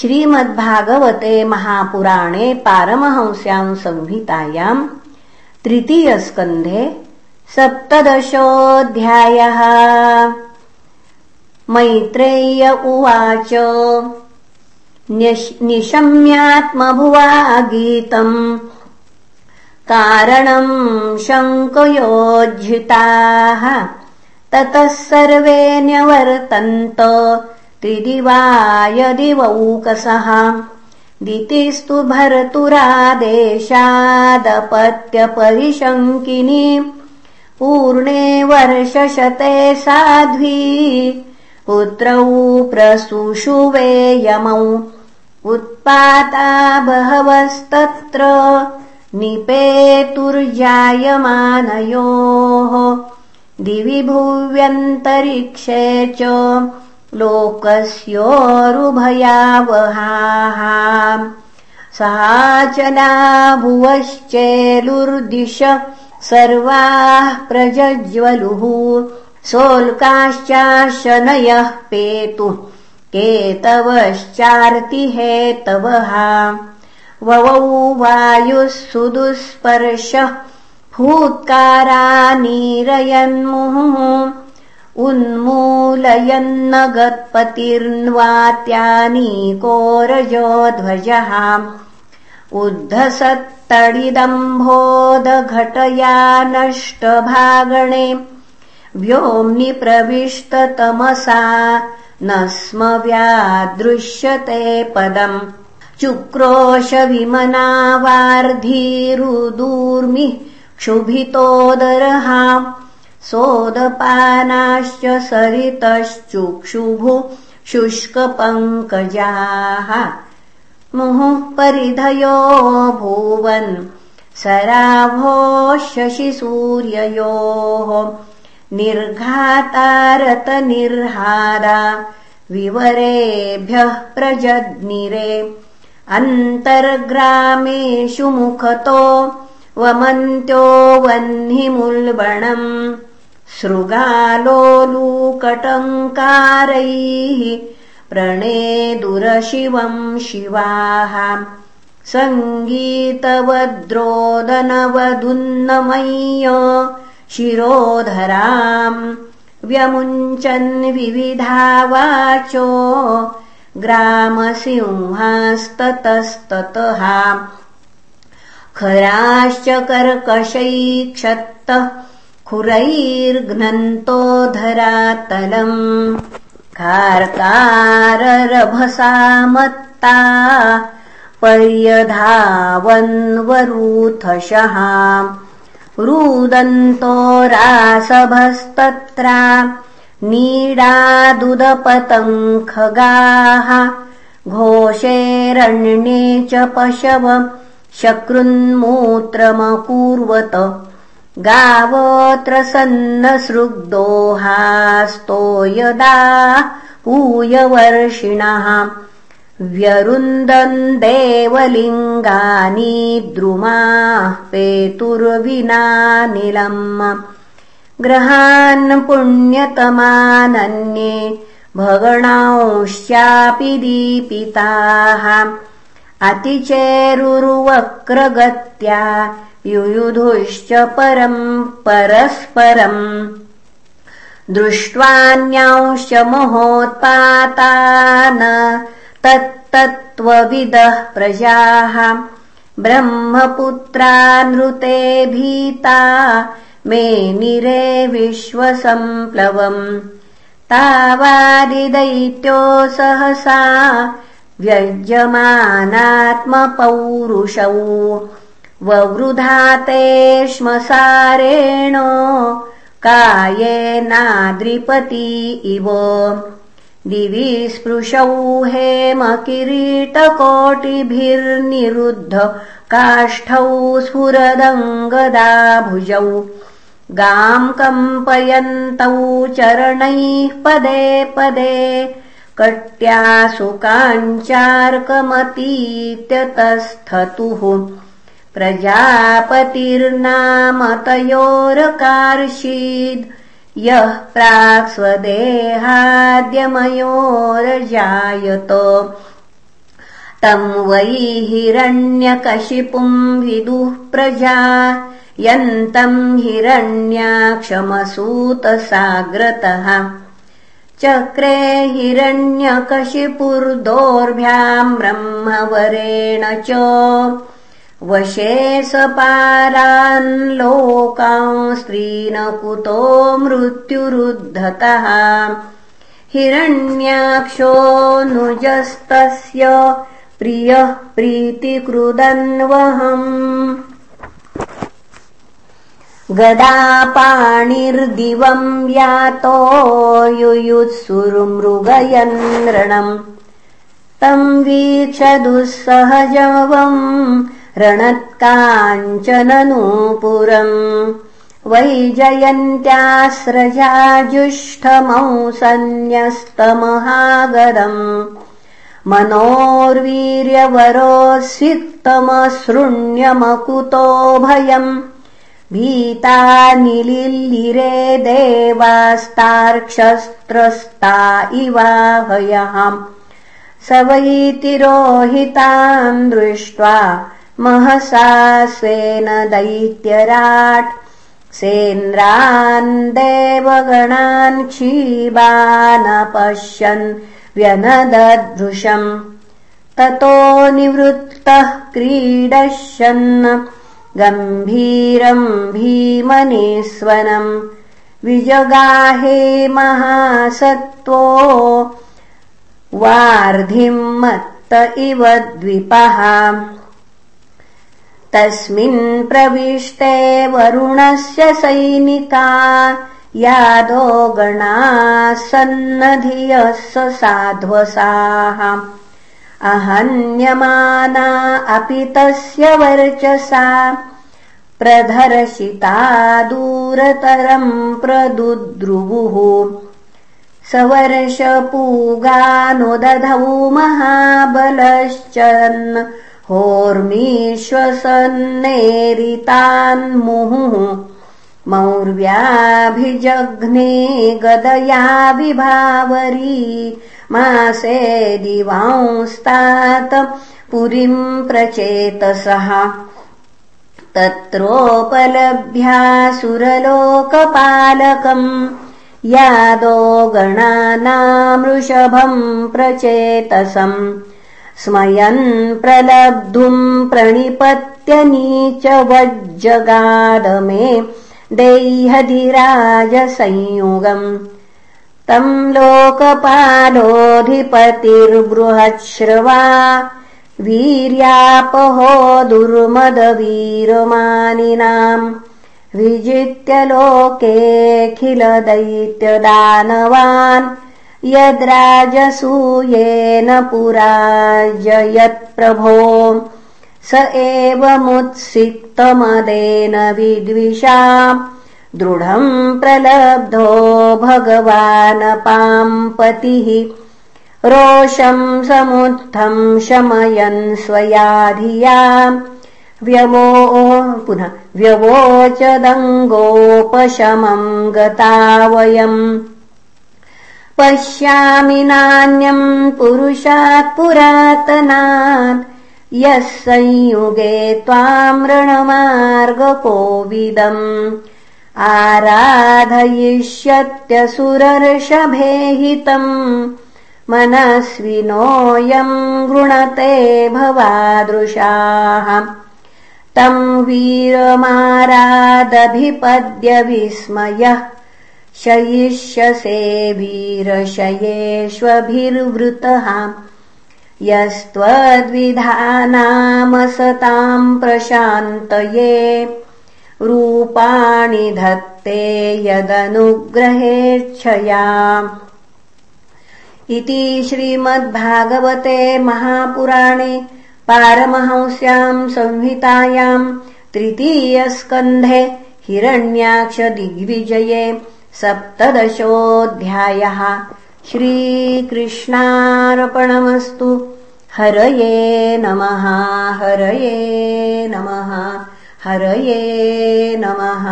श्रीमद्भागवते महापुराणे पारमहंस्याम् संहितायाम् तृतीयस्कन्धे सप्तदशोऽध्यायः। मैत्रेय्य उवाच निशम्यात्मभुवा गीतम् कारणम् शङ्कयोज्झिताः ततः सर्वे न्यवर्तन्त त्रिदिवा यदिवौकसः दितिस्तु भर्तुरादेशादपत्यपरिशङ्किनी। पूर्णे वर्षशते साध्वी। पुत्रौ प्रसूषुवे यमौ। उत्पाता बहवस्तत्र। निपेतुर्जायमानयोः दिवि भुव्यन्तरिक्षे च लोकस्योरुभयावहाः। साचना भुवश्चेलुर्दिश सर्वाः प्रजज्वलुः। सोल्काश्चाशनयः पेतुः। केतवश्चार्तिहेतवः ववौ वायुः सुदुःस्पर्शः। फूत्कारानीरयन्मुहुः उन्मूलयन्न गत्पतिर्न्वात्यानीकोरजोध्वजः उद्धसत्तडिदम्भोदघटया नष्टभागणे व्योम्नि प्रविष्टतमसा न स्म व्यादृश्यते पदम्। चुक्रोशविमनावार्धीरुदूर्मि क्षुभितोदरहा सोदपानाश्च सरितश्चुक्षुभु शुष्कपङ्कजाः। मुहुः परिधयो भूवन् सराभो शशिसूर्ययोः। निर्घातारतनिर्हारा विवरेभ्यः प्रजज्ञिरे। अन्तर्ग्रामेषु मुखतो वमन्त्यो वह्निमुल्बणम् सृगालोलूकटङ्कारैः प्रणेदुरशिवम् शिवाः। सङ्गीतवद्रोदनवदुन्नमय्य शिरोधराम् व्यमुञ्चन् विविधावाचो ग्रामसिंहास्ततस्ततः। खराश्च कर्कशैक्षत्तः खुरैर्घ्नन्तो धरातलम् कार्काररभसामत्ता पर्यधावन्वरूथशः रुदन्तो रासभस्तत्रा नीडादुदपतङ्खगाः घोषेरण्ये च पशव शकृन्मूत्रमपूर्वत गावोऽत्र सन्नसृग्दोहास्तो यदा पूयवर्षिणः। व्यरुन्दन् देवलिङ्गानि द्रुमाः पेतुर्विनानिलम् ग्रहान् पुण्यतमानन्ये भगणांश्चापि दीपिताः। अतिचेरुर्वक्रगत्या युयुधुश्च परम् परस्परम् दृष्ट्वान्यांश्च महोत्पातान् तत्तत्त्वविदः प्रजाः। ब्रह्मपुत्रा नृते भीता मे निरे विश्वसम्प्लवम् तावादिदैत्यो सहसा व्यज्यमानात्मपौरुषौ ववृधाते श्मसारेण कायेनाद्रिपती इव। दिवि स्पृशौ हेमकिरीटकोटिभिर्निरुद्ध काष्ठौ स्फुरदङ्गदा भुजौ गाम् कम्पयन्तौ चरणैः पदे पदे कट्यासु काञ्चार्कमतीत्यतस्थतुः प्रजापतिर्नामतयोरकार्षीद्। यः प्राक् स्वदेहाद्यमयोरजायत। तम् वै हिरण्यकशिपुम् विदुः प्रजा। यन्तम् हिरण्याक्षमसूतसाग्रतः। चक्रे हिरण्यकशिपुर्दोर्भ्याम् ब्रह्मवरेण च वशे सपारान् लोकान् कुतो मृत्युरुद्धतः। हिरण्याक्षोऽनुजस्तस्य प्रियः प्रीतिकृदन्वहम्। गदापाणिर्दिवम् यातो युयुत्सुर्मृगयन् तम् वीक्ष दुःसहजवम् रणत्काञ्चननूपुरम् वैजयन्त्यास्रजाजुष्ठमौ सन्न्यस्तमहागरम् मनोर्वीर्यवरोऽस्वित्तमसृण्यमकुतो भयम् भीता निलिल्लिरे देवास्तार्क्षस्त्रस्ता इवाहयः। स वैतिरोहितान् दृष्ट्वा महसा स्वेन दैत्यराट्। सेन्द्रान् देवगणान् क्षीबानपश्यन् व्यनददृशम् ततो निवृत्तः क्रीडशन् गम्भीरम् भीमनीस्वनम्। विजगाहे महासत्त्वो। वार्धिम् मत्त इव द्विपः तस्मिन् प्रविष्टे वरुणस्य सैनिका यादो गणाः सन्नधियः स साध्वसाः। अहन्यमाना अपि तस्य वर्चसा प्रधर्शिता दूरतरम् प्रदुद्रुवुः। स वर्षपूगानुदधौ महाबलश्चन् होर्मीश्वसन्नेरितान्मुहुः मौर्व्याभिजघ्ने गदया विभावरी मासे दिवांस्तात् पुरीम् प्रचेतसः। तत्रोपलभ्यासुरलोकपालकम् यादो गणानामृषभम् प्रचेतसम् स्मयन् प्रलब्धुम् प्रणिपत्यनीच वज्जगादमे देह्यधिराजसंयुगम्। तम् लोकपालोऽधिपतिर्बृहच्छ्रवा वीर्यापहो दुर्मदवीरमानिनाम्। विजित्य लोकेऽखिलदैत्यदानवान् यद्राजसूयेन पुराजयत्प्रभो स एवमुत्सिक्तमदेन विद्विषा। दृढम् प्रलब्धो भगवानपाम्पतिः रोषम् समुत्थम् शमयन् स्वया व्यवो पुनः व्यवोचदङ्गोपशमम् गता वयम् पश्यामि नान्यम् पुरुषात् पुरातनात्। यः संयुगे त्वाम् ऋणमार्गकोविदम्। आराधयिष्यत्यसुरर्षभेहितम् मनस्विनोऽयम् गृणते भवादृशाः। तम् वीरमारादभिपद्य विस्मयः शयिष्यसे वीरशयेष्वभिर्वृतः। यस्त्वद्विधानामसताम् प्रशान्तये रूपाणि धत्ते यदनुग्रहेच्छया। इति श्रीमद्भागवते महापुराणे पारमहंस्याम् संहितायाम् तृतीयस्कन्धे हिरण्याक्षदिग्विजये सप्तदशोऽध्यायः। श्रीकृष्णार्पणमस्तु। हरये नमः हरये नमः हरये नमः